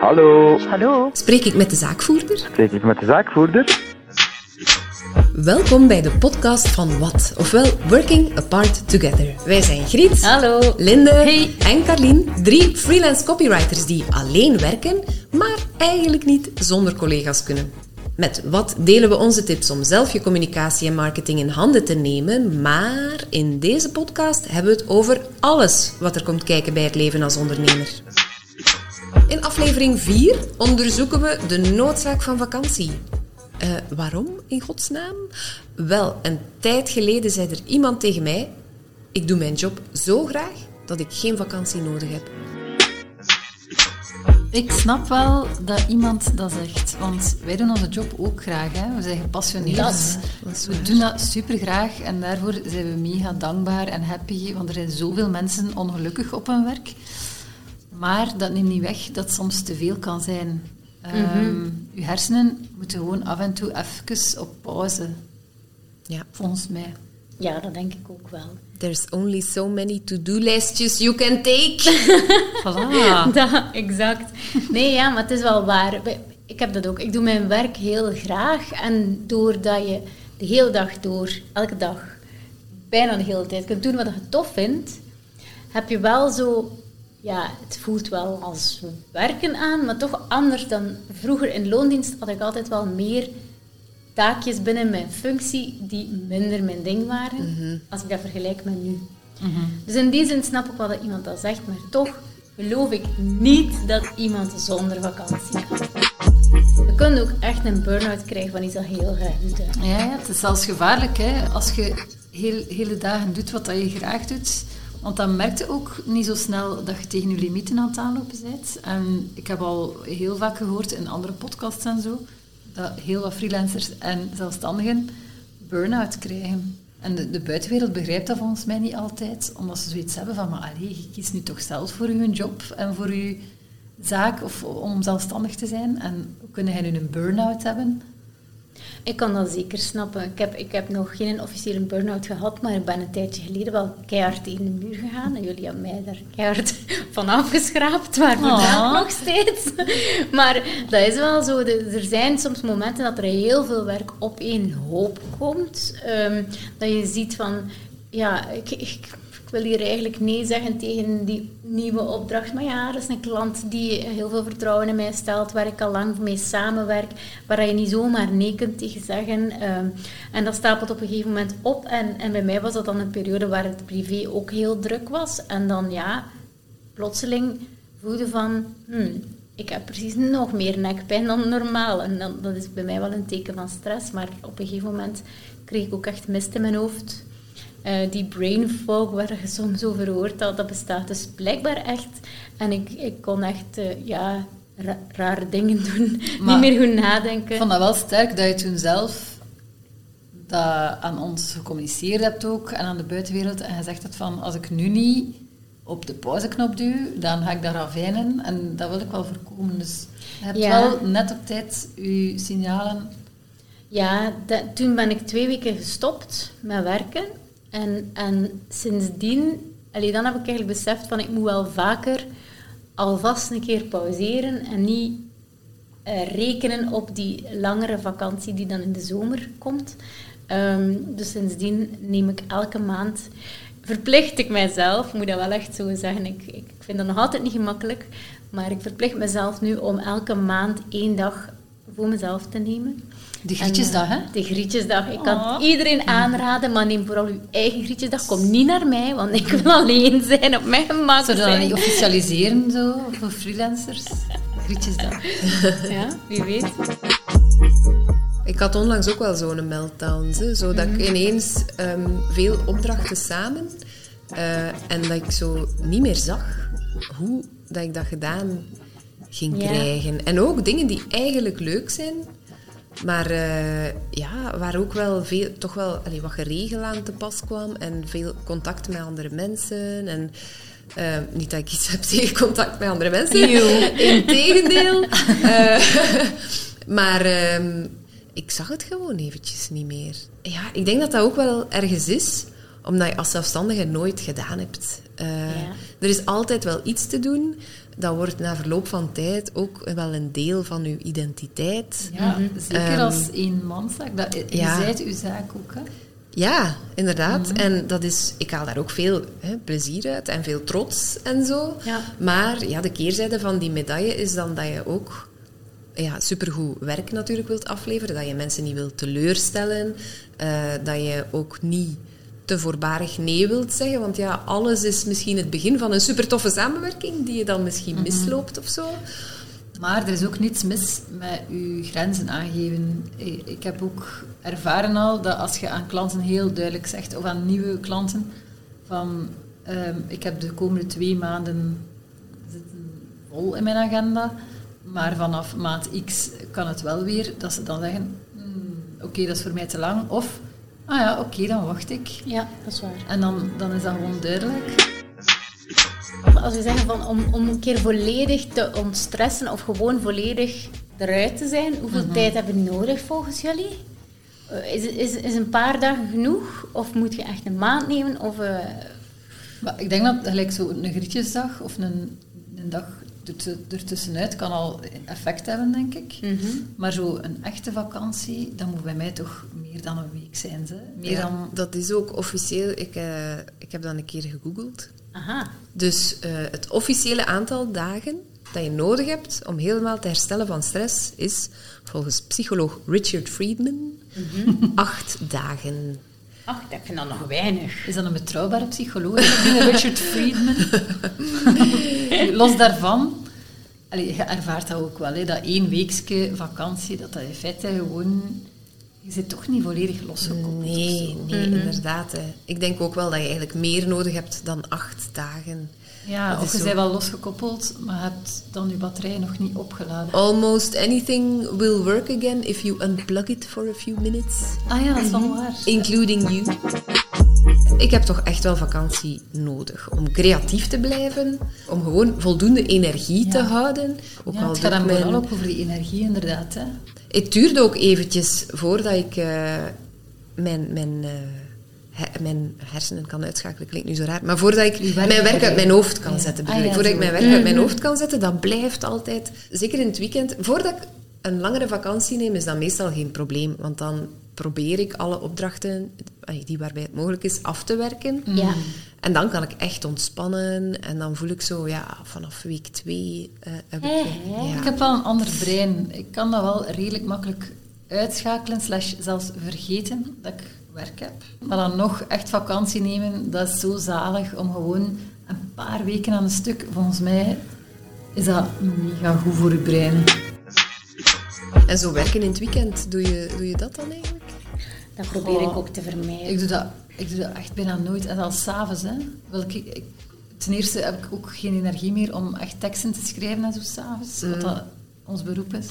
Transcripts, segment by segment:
Hallo, Hallo. Spreek ik met de zaakvoerder? spreek ik met de zaakvoerder? Welkom bij de podcast van Wat, ofwel Working Apart Together. Wij zijn Griet, Hallo. Linde Hey. en Carlien, drie freelance copywriters die alleen werken, maar eigenlijk niet zonder collega's kunnen. Met Wat delen we onze tips om zelf je communicatie en marketing in handen te nemen, maar in deze podcast hebben we het over alles wat er komt kijken bij het leven als ondernemer. In aflevering 4 onderzoeken we de noodzaak van vakantie. Eh, waarom, in godsnaam? Wel, een tijd geleden zei er iemand tegen mij: Ik doe mijn job zo graag dat ik geen vakantie nodig heb. Ik snap wel dat iemand dat zegt, want wij doen onze job ook graag. Hè? We zijn gepassioneerd. Is we doen dat super graag en daarvoor zijn we mega dankbaar en happy, want er zijn zoveel mensen ongelukkig op hun werk. Maar dat neemt niet weg dat soms te veel kan zijn. Ehm, uw hersenen moeten gewoon af en toe even op pauze, Ja, volgens mij. Ja, dat denk ik ook wel. there's only so many to-do-lijstjes you can take. Voilà. Dat, exact. Nee, ja, maar het is wel waar. Ik heb dat ook. Ik doe mijn werk heel graag. En doordat je de hele dag door, elke dag, bijna de hele tijd kunt doen wat je tof vindt, heb je wel zo... Ja, het voelt wel als werken aan, maar toch anders dan vroeger in loondienst had ik altijd wel meer taakjes binnen mijn functie die minder mijn ding waren, als ik dat vergelijk met nu. Dus in die zin snap ik wel dat iemand dat zegt, maar toch geloof ik niet dat iemand zonder vakantie kan. Je kunt ook echt een burn-out krijgen van iets dat heel graag doet. Ja, ja, het is zelfs gevaarlijk hè, als je heel, hele dagen doet wat dat je graag doet. Want dan merk je ook niet zo snel dat je tegen je limieten aan het aanlopen bent. En ik heb al heel vaak gehoord in andere podcasts en zo, dat heel wat freelancers en zelfstandigen burn-out krijgen. En de, buitenwereld begrijpt dat volgens mij niet altijd, omdat ze zoiets hebben van, maar allee, je kiest nu toch zelf voor je job en voor je zaak of om zelfstandig te zijn. En kunnen jij nu een burn-out hebben? Ik kan dat zeker snappen. Ik heb, ik heb nog geen officiële burn-out gehad, maar ik ben een tijdje geleden wel keihard tegen de muur gegaan. En jullie hebben mij daar keihard van afgeschraapt, maar vandaag nog steeds. Maar dat is wel zo. Er zijn soms momenten dat er heel veel werk op één hoop komt. Ehm, dat je ziet van, ja, ik, ik, ik wil hier eigenlijk nee zeggen tegen die nieuwe opdracht. Maar ja, dat is een klant die heel veel vertrouwen in mij stelt, waar ik al lang mee samenwerk, waar je niet zomaar nee kunt tegen zeggen. Ehm, en dat stapelt op een gegeven moment op. En, en bij mij was dat dan een periode waar het privé ook heel druk was. En dan ja, plotseling voelde van, hmm, ik heb precies nog meer nekpijn dan normaal. En dan, dat is bij mij wel een teken van stress. Maar op een gegeven moment kreeg ik ook echt mist in mijn hoofd. Eh, die brain fog waar je soms over hoort, dat, dat bestaat dus blijkbaar echt. En ik, ik kon echt eh, ja, ra- rare dingen doen. Maar- Niet meer goed nadenken. Ik vond dat wel sterk dat je toen zelf dat aan ons gecommuniceerd hebt ook en aan de buitenwereld en gezegd hebt van als ik nu niet op de pauzeknop duw, dan ga ik daar ravijnen en dat wil ik wel voorkomen. Dus je hebt Ja. wel net op tijd je signalen. Ja, dat- toen ben ik twee weken gestopt met werken. En, en sindsdien, allee, dan heb ik eigenlijk beseft van ik moet wel vaker alvast een keer pauzeren en niet eh, rekenen op die langere vakantie die dan in de zomer komt. Ehm, dus sindsdien neem ik elke maand, verplicht ik mijzelf, moet dat wel echt zo zeggen, ik, ik vind dat nog altijd niet gemakkelijk, maar ik verplicht mezelf nu om elke maand één dag voor mezelf te nemen. De grietjesdag, hè? eh, De grietjesdag. Ik kan Oh. iedereen aanraden, maar neem vooral uw eigen grietjesdag. Kom niet naar mij, want ik wil alleen zijn, op mijn gemak Zullen we dat niet officialiseren zo, voor freelancers? Grietjesdag. Ja, wie weet. Ik had onlangs ook wel zo'n meltdown, zo dat ik ineens ehm, veel opdrachten samen eh, en dat ik zo niet meer zag hoe dat ik dat gedaan ging Ja. krijgen. En ook dingen die eigenlijk leuk zijn, maar eh, ja, waar ook wel veel, toch wel allee, wat geregeld aan te pas kwam en veel contact met andere mensen en eh, niet dat ik iets heb tegen contact met andere mensen. Integendeel. Eh, maar ehm, ik zag het gewoon eventjes niet meer. Ja, ik denk dat dat ook wel ergens is, omdat je als zelfstandige nooit gedaan hebt. Ja. Er is altijd wel iets te doen. Dat wordt na verloop van tijd ook wel een deel van uw identiteit. Ja, zeker Ehm, als één manszaak. Dat, je ja. zijt uw zaak ook, hè? Ja, inderdaad. Mhm. En dat is, ik haal daar ook veel hè, plezier uit en veel trots en zo. Ja. Maar ja, de keerzijde van die medaille is dan dat je ook ja, supergoed werk natuurlijk wilt afleveren. Dat je mensen niet wilt teleurstellen. eh, dat je ook niet te voorbarig nee wilt zeggen. Want ja, alles is misschien het begin van een super toffe samenwerking die je dan misschien misloopt of zo. Maar er is ook niets mis met je grenzen aangeven. Ik heb ook ervaren al dat als je aan klanten heel duidelijk zegt, of aan nieuwe klanten, van ehm, ik heb de komende twee maanden zitten vol in mijn agenda, maar vanaf maand X kan het wel weer, dat ze dan zeggen, "Hmm, oké, dat is voor mij te lang, of ah ja, oké, dan wacht ik. Ja, dat is waar. En dan, dan is dat gewoon duidelijk. Als we zeggen van om, om een keer volledig te ontstressen of gewoon volledig eruit te zijn, hoeveel Mhm. tijd hebben we nodig volgens jullie? Eh, Is, is, is een paar dagen genoeg? Of moet je echt een maand nemen? Of, eh, Maar ik denk dat gelijk zo een grietjesdag of een, een dag ertu- ertussenuit kan al effect hebben, denk ik. mhm. Maar zo een echte vakantie, dat moet bij mij toch meer dan een week zijn. Ze. Meer Ja, dan... Dat is ook officieel. Ik, eh, ik heb dat een keer gegoogeld. Aha. Dus eh, het officiële aantal dagen dat je nodig hebt om helemaal te herstellen van stress is, volgens psycholoog Richard Friedman, acht dagen. Ach, dat vind ik dan nog weinig. Is dat een betrouwbare psycholoog? Richard Friedman. Los daarvan, allee, je ervaart dat ook wel, hè, dat één weekje vakantie, dat dat in feite gewoon... Je zit toch niet volledig losgekoppeld. Nee, nee, inderdaad. Hè. Ik denk ook wel dat je eigenlijk meer nodig hebt dan acht dagen. Ja, Dat of je bent wel losgekoppeld, maar hebt dan je batterij nog niet opgeladen. Almost anything will work again if you unplug it for a few minutes, Ah ja, dat is wel waar. including you. Ik heb toch echt wel vakantie nodig om creatief te blijven, om gewoon voldoende energie te houden. Ook Ja, al het gaat dan mijn- vooral ook over die energie, inderdaad. Hè. Het duurde ook eventjes voordat ik eh, mijn, mijn, eh, he- mijn hersenen kan uitschakelen. Klinkt nu zo raar. Maar voordat ik mijn werk uit mijn hoofd kan Ja. zetten. Ah, ik. voordat ik mijn werk uit mijn hoofd kan zetten, dat blijft altijd. Zeker in het weekend. Voordat ik een langere vakantie neem, is dat meestal geen probleem. Want dan probeer ik alle opdrachten, die waarbij het mogelijk is, af te werken. Ja. En dan kan ik echt ontspannen. En dan voel ik zo, ja, vanaf week twee eh, heb ik... Ja. Ik heb wel een ander brein. Ik kan dat wel redelijk makkelijk uitschakelen, slash zelfs vergeten dat ik werk heb. Maar dan nog echt vakantie nemen, dat is zo zalig om gewoon een paar weken aan een stuk. Volgens mij is dat mega goed voor je brein. En zo werken in het weekend, doe je, doe je dat dan eigenlijk? Dat probeer ik ook te vermijden. Ik doe dat, ik doe dat echt bijna nooit. En zelfs s'avonds. hè. Wel, ik, ik, ten eerste heb ik ook geen energie meer om echt teksten te schrijven en zo s'avonds. Wat dat ons beroep is.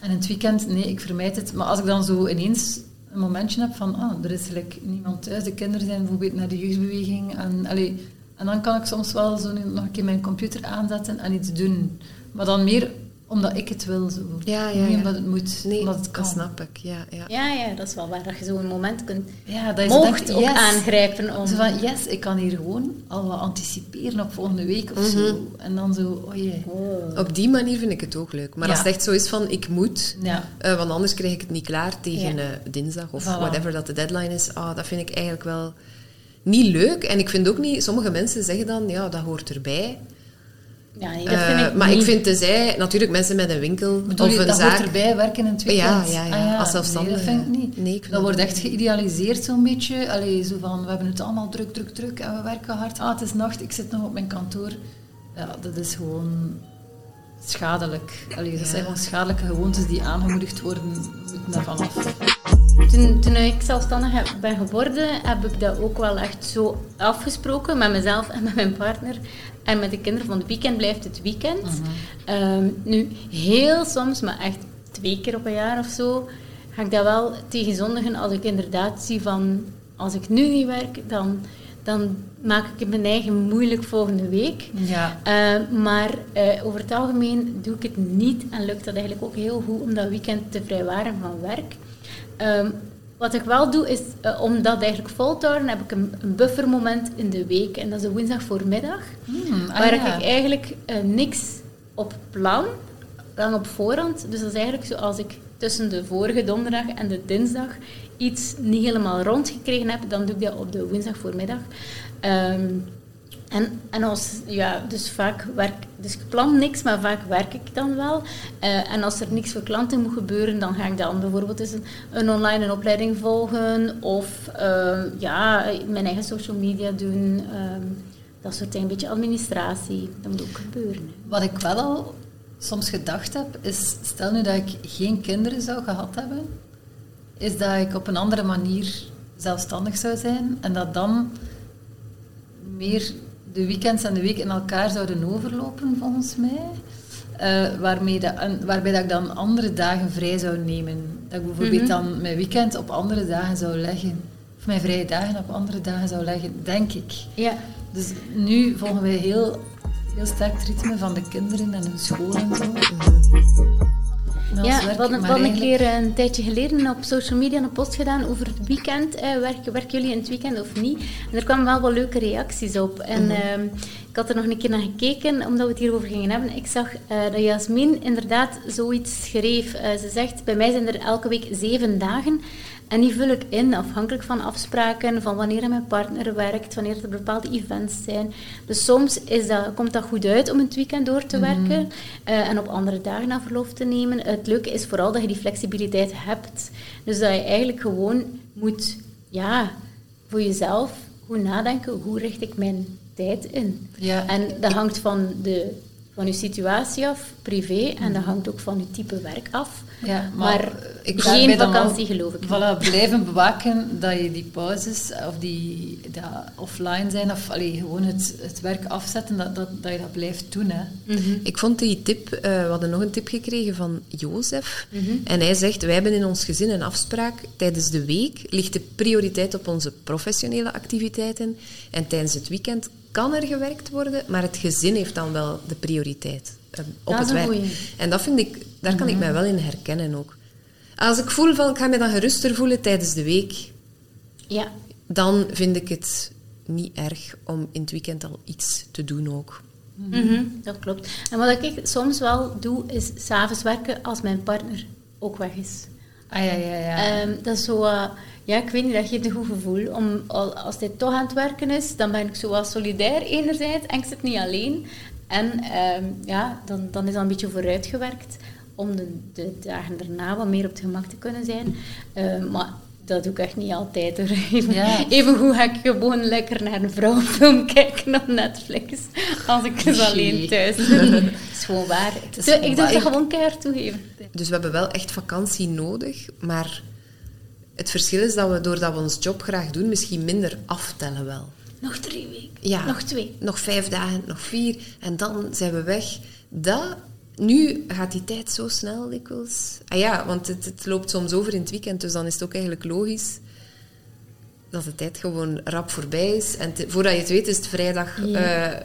En in het weekend, nee, ik vermijd het. Maar als ik dan zo ineens een momentje heb van... Ah, er is gelijk niemand thuis. De kinderen zijn bijvoorbeeld naar de jeugdbeweging. En, allee, en dan kan ik soms wel zo nog een keer mijn computer aanzetten en iets doen. Maar dan meer omdat ik het wil. Zo. Ja, ja, Niet ja. omdat het moet, Nee, omdat het kan. dat snap ik. Ja, ja. Ja, ja, dat is wel waar. Dat je zo'n moment kunt, Ja, dat is mocht ook yes. aangrijpen om... Zo van, yes, ik kan hier gewoon al wat anticiperen op volgende week of zo. En dan zo, oh jee. Oh. Op die manier vind ik het ook leuk. Maar Ja. als het echt zo is van, ik moet, Ja. eh, want anders krijg ik het niet klaar tegen Ja. eh, dinsdag of Voilà. whatever dat de deadline is. Ah, dat vind ik eigenlijk wel niet leuk. En ik vind ook niet, sommige mensen zeggen dan, ja, dat hoort erbij. Ja, nee, dat vind Eh, ik maar niet. ik vind tezij, natuurlijk mensen met een winkel Bedoel of je, een dat zaak. erbij, werken in het weekend? Ja, ja, ja, Ah, als zelfstandige. Nee, dat vind ik niet. Nee, ik vind dat dat wordt echt geïdealiseerd zo'n beetje. Allee, zo van, we hebben het allemaal druk, druk, druk en we werken hard. Ah, het is nacht, ik zit nog op mijn kantoor. Ja, dat is gewoon schadelijk. Allee, dat Ja. zijn gewoon schadelijke gewoontes die aangemoedigd worden. We moeten daarvan af. Toen, toen ik zelfstandig ben geworden, heb ik dat ook wel echt zo afgesproken met mezelf en met mijn partner. En met de kinderen van het weekend blijft het weekend. Ehm, nu, heel soms, maar echt twee keer op een jaar of zo, ga ik dat wel tegen zondigen als ik inderdaad zie van... Als ik nu niet werk, dan, dan maak ik het mijn eigen moeilijk volgende week. Ja. Eh, maar eh, over het algemeen doe ik het niet en lukt dat eigenlijk ook heel goed om dat weekend te vrijwaren van werk. Ehm, wat ik wel doe, is uh, om dat eigenlijk vol te houden, heb ik een, een buffermoment in de week. En dat is een woensdag voormiddag. Hmm, ah, waar ja. ik eigenlijk uh, niks op plan, lang op voorhand. Dus dat is eigenlijk zoals ik tussen de vorige donderdag en de dinsdag iets niet helemaal rondgekregen heb, dan doe ik dat op de woensdag voormiddag. Um, en, en als, ja, dus vaak werk, dus ik plan niks, maar vaak werk ik dan wel. Uh, en als er niks voor klanten moet gebeuren, dan ga ik dan bijvoorbeeld eens een, een online een opleiding volgen of uh, ja, mijn eigen social media doen. Uh, dat soort dingen, een beetje administratie, dat moet ook gebeuren. Wat ik wel al soms gedacht heb, is stel nu dat ik geen kinderen zou gehad hebben, is dat ik op een andere manier zelfstandig zou zijn en dat dan meer de weekends en de week in elkaar zouden overlopen, volgens mij. Uh, waarmee dat, en, waarbij dat ik dan andere dagen vrij zou nemen. Dat ik bijvoorbeeld mm -hmm. dan mijn weekend op andere dagen zou leggen. Of mijn vrije dagen op andere dagen zou leggen, denk ik. Ja. Dus nu volgen wij heel, heel sterk het ritme van de kinderen en hun school en zo. Ja, we hadden, een keer een tijdje geleden op social media een post gedaan over het weekend. Eh, werken, werken jullie in het weekend of niet? En er kwamen wel wel leuke reacties op. En mm -hmm. Ik had er nog een keer naar gekeken, omdat we het hierover gingen hebben. Ik zag uh, dat Jasmin inderdaad zoiets schreef. Uh, ze zegt, bij mij zijn er elke week zeven dagen. En die vul ik in, afhankelijk van afspraken, van wanneer mijn partner werkt, wanneer er bepaalde events zijn. Dus soms is dat, komt dat goed uit om het weekend door te werken mm -hmm. uh, en op andere dagen naar verlof te nemen. Het leuke is vooral dat je die flexibiliteit hebt. Dus dat je eigenlijk gewoon moet, ja, voor jezelf goed nadenken, hoe richt ik mijn tijd in? Ja. En dat hangt van de van je situatie af, privé, en dat hangt ook van je type werk af. Ja, maar, maar ik geen vakantie, geloof ik. Voilà, blijven bewaken dat je die pauzes, of die dat offline zijn, of allee, gewoon het, het werk afzetten, dat, dat, dat je dat blijft doen. Hè. Mm -hmm. Ik vond die tip, uh, we hadden nog een tip gekregen van Jozef. Mm -hmm. En hij zegt, wij hebben in ons gezin een afspraak, tijdens de week ligt de prioriteit op onze professionele activiteiten. En tijdens het weekend kan er gewerkt worden, maar het gezin heeft dan wel de prioriteit uh, op het werk. Goeie. En dat vind ik, daar kan mm -hmm. ik mij wel in herkennen ook. Als ik voel van, ik ga me dan geruster voelen tijdens de week, ja. dan vind ik het niet erg om in het weekend al iets te doen ook. Mm -hmm. Dat klopt. En wat ik soms wel doe, is s'avonds werken als mijn partner ook weg is. Ah ja, ja, ja. Um, dat is zo... Uh, ja, ik weet niet, dat geeft een goed gevoel. Om, als hij toch aan het werken is, dan ben ik zo wel solidair enerzijds en ik zit niet alleen. En um, ja, dan, dan is dat een beetje vooruitgewerkt om de, de dagen daarna wat meer op het gemak te kunnen zijn. Uh, maar dat doe ik echt niet altijd. Hoor. Even, ja. even hoe ga ik gewoon lekker naar een vrouwenfilm kijken op Netflix als ik dus alleen thuis ben. Dat is gewoon waar. Is ik doe dat gewoon keihard toegeven. Dus we hebben wel echt vakantie nodig, maar het verschil is dat we, doordat we ons job graag doen, misschien minder aftellen wel. Nog drie weken. Ja, nog twee. Nog vijf dagen, nog vier. En dan zijn we weg. Dat, nu gaat die tijd zo snel dikwijls. Ah ja, want het, het, loopt soms over in het weekend, dus dan is het ook eigenlijk logisch dat de tijd gewoon rap voorbij is. En te, voordat je het weet is het vrijdag... Ja. Uh,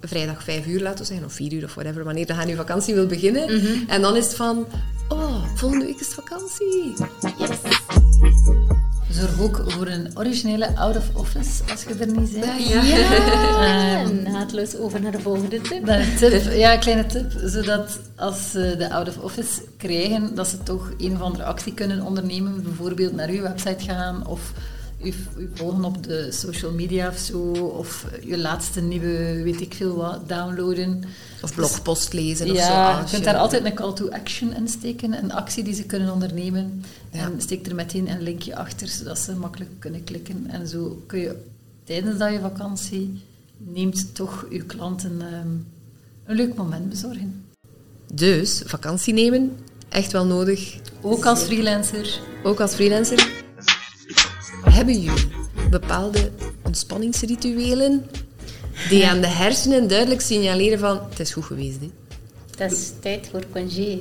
vrijdag vijf uur, laten we zeggen, of vier uur of whatever, wanneer dan je vakantie wil beginnen. Mm -hmm. En dan is het van, oh, volgende week is het vakantie. Yes. Zorg ook voor een originele out-of-office, als je er niet bent. Ja, ja. um, naadloos over naar de volgende tip. tip. Ja, een kleine tip. Zodat als ze de out-of-office krijgen, dat ze toch een of andere actie kunnen ondernemen. Bijvoorbeeld naar uw website gaan of u, u volgen op de social media of zo. Of je laatste nieuwe, weet ik veel wat, downloaden. Of blogpost lezen ja, of zo. Ja, je kunt daar altijd een call to action in steken. Een actie die ze kunnen ondernemen. Ja. En steek er meteen een linkje achter, zodat ze makkelijk kunnen klikken. En zo kun je tijdens dat je vakantie neemt toch je klanten um, een leuk moment bezorgen. Dus, vakantie nemen, echt wel nodig. Ook als freelancer. Ook als freelancer. Hebben jullie bepaalde ontspanningsrituelen die aan de hersenen duidelijk signaleren van het is goed geweest? Hè? Dat is tijd voor congé.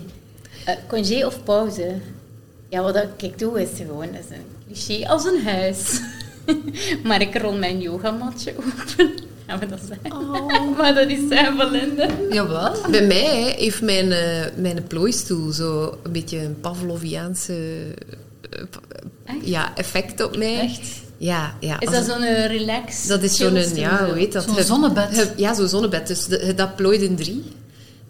Uh, congé of pauze. Ja, wat ik doe is gewoon is een cliché als een huis. maar ik rol mijn yogamatje open. Ja, maar dat is, oh. maar dat is Belinda. Jawel. Bij mij heeft mijn, uh, mijn plooistoel zo een beetje een Pavloviaanse ja, effect op mij. Echt? Ja, ja. Is dat zo'n relax? dat is zo'n, ja, hoe heet dat? Zo'n zonnebed. je- ja, zo'n zonnebed. Dus de- dat plooit in drie.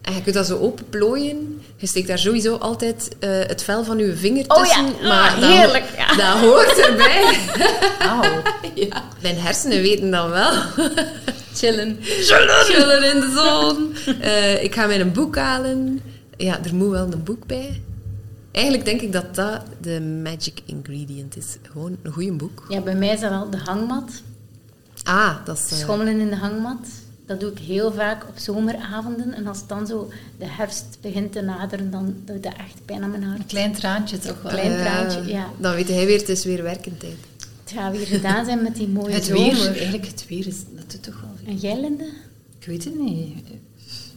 En je kunt dat zo open plooien. Je steekt daar sowieso altijd eh, het vel van je vinger Oh tussen. ja, maar ah, dat, heerlijk, ja. dat hoort erbij. Auw. ja. Mijn hersenen weten dat wel. Chillen. Chillen in de zon. Eh, ik ga mijn boek halen. Ja, er moet wel een boek bij. Eigenlijk denk ik dat dat de magic ingredient is. Gewoon een goede boek. Ja, bij mij is dat wel de hangmat. Ah, dat is... eh, Schommelen in de hangmat. Dat doe ik heel vaak op zomeravonden. En als het dan zo de herfst begint te naderen, dan doet dat echt pijn aan mijn hart. Een klein traantje toch wel. Klein eh, traantje, ja. Dan weet hij weer, het is weer werkentijd. Het gaat weer gedaan zijn met die mooie Het zomer. weer, eigenlijk het weer, is, dat doet toch wel veel. En jij, Linde? Ik weet het niet.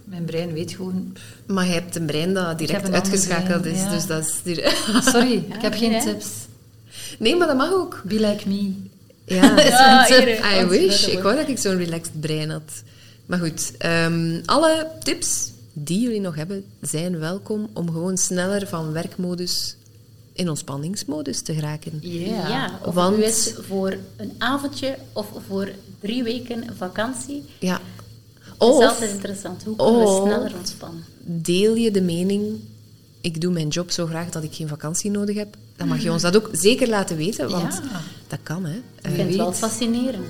Mijn brein weet gewoon... Maar je hebt een brein dat direct uitgeschakeld brein, is. ja. Dus dat is... Sorry, ik heb nee, geen hè? tips. Nee, maar dat mag ook. Be like me. Ja. Ja, tip. hier, I wish. Ik wou dat ik zo'n relaxed brein had. Maar goed, ehm, alle tips die jullie nog hebben, zijn welkom om gewoon sneller van werkmodus in ontspanningsmodus te geraken. Ja. Ja, of Want- u is voor een avondje of voor drie weken vakantie. Ja. Dat is Of altijd interessant. Hoe kunnen we sneller ontspannen? deel je de mening, ik doe mijn job zo graag dat ik geen vakantie nodig heb. Dan mag je ons dat ook zeker laten weten, want Ja. dat kan, hè. Ik vind het wel fascinerend.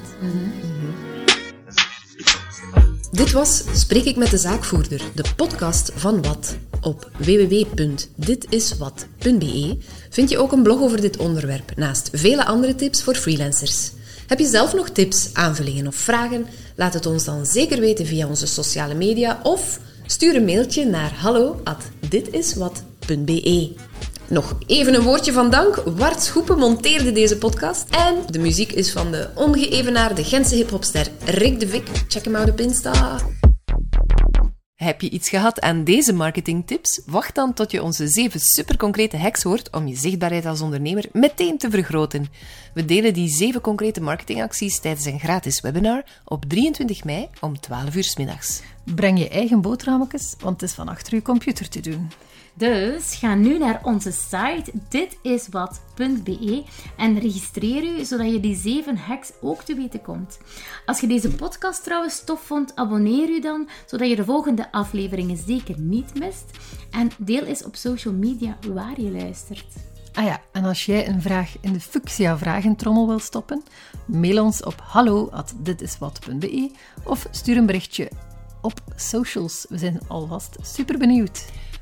Dit was Spreek ik met de zaakvoerder, de podcast van Wat. Op www.ditiswat.be vind je ook een blog over dit onderwerp, naast vele andere tips voor freelancers. Heb je zelf nog tips, aanvullingen of vragen? Laat het ons dan zeker weten via onze sociale media of stuur een mailtje naar hallo@ditiswat.be. Nog even een woordje van dank. Wart Schoepen monteerde deze podcast. En de muziek is van de ongeëvenaarde Gentse hiphopster Rick de Vic. Check hem out op Insta. Heb je iets gehad aan deze marketingtips? Wacht dan tot je onze zeven superconcrete hacks hoort om je zichtbaarheid als ondernemer meteen te vergroten. We delen die zeven concrete marketingacties tijdens een gratis webinar op 23 mei om 12 uur 's middags. Breng je eigen boterhammetjes, want het is van achter je computer te doen. Dus ga nu naar onze site ditiswat.be en registreer u zodat je die zeven hacks ook te weten komt. Als je deze podcast trouwens tof vond, abonneer u dan zodat je de volgende afleveringen zeker niet mist. En deel eens op social media waar je luistert. Ah ja, en als jij een vraag in de Fuchsia vragentrommel wil stoppen, mail ons op hallo@ditiswat.be of stuur een berichtje op socials. We zijn alvast super benieuwd.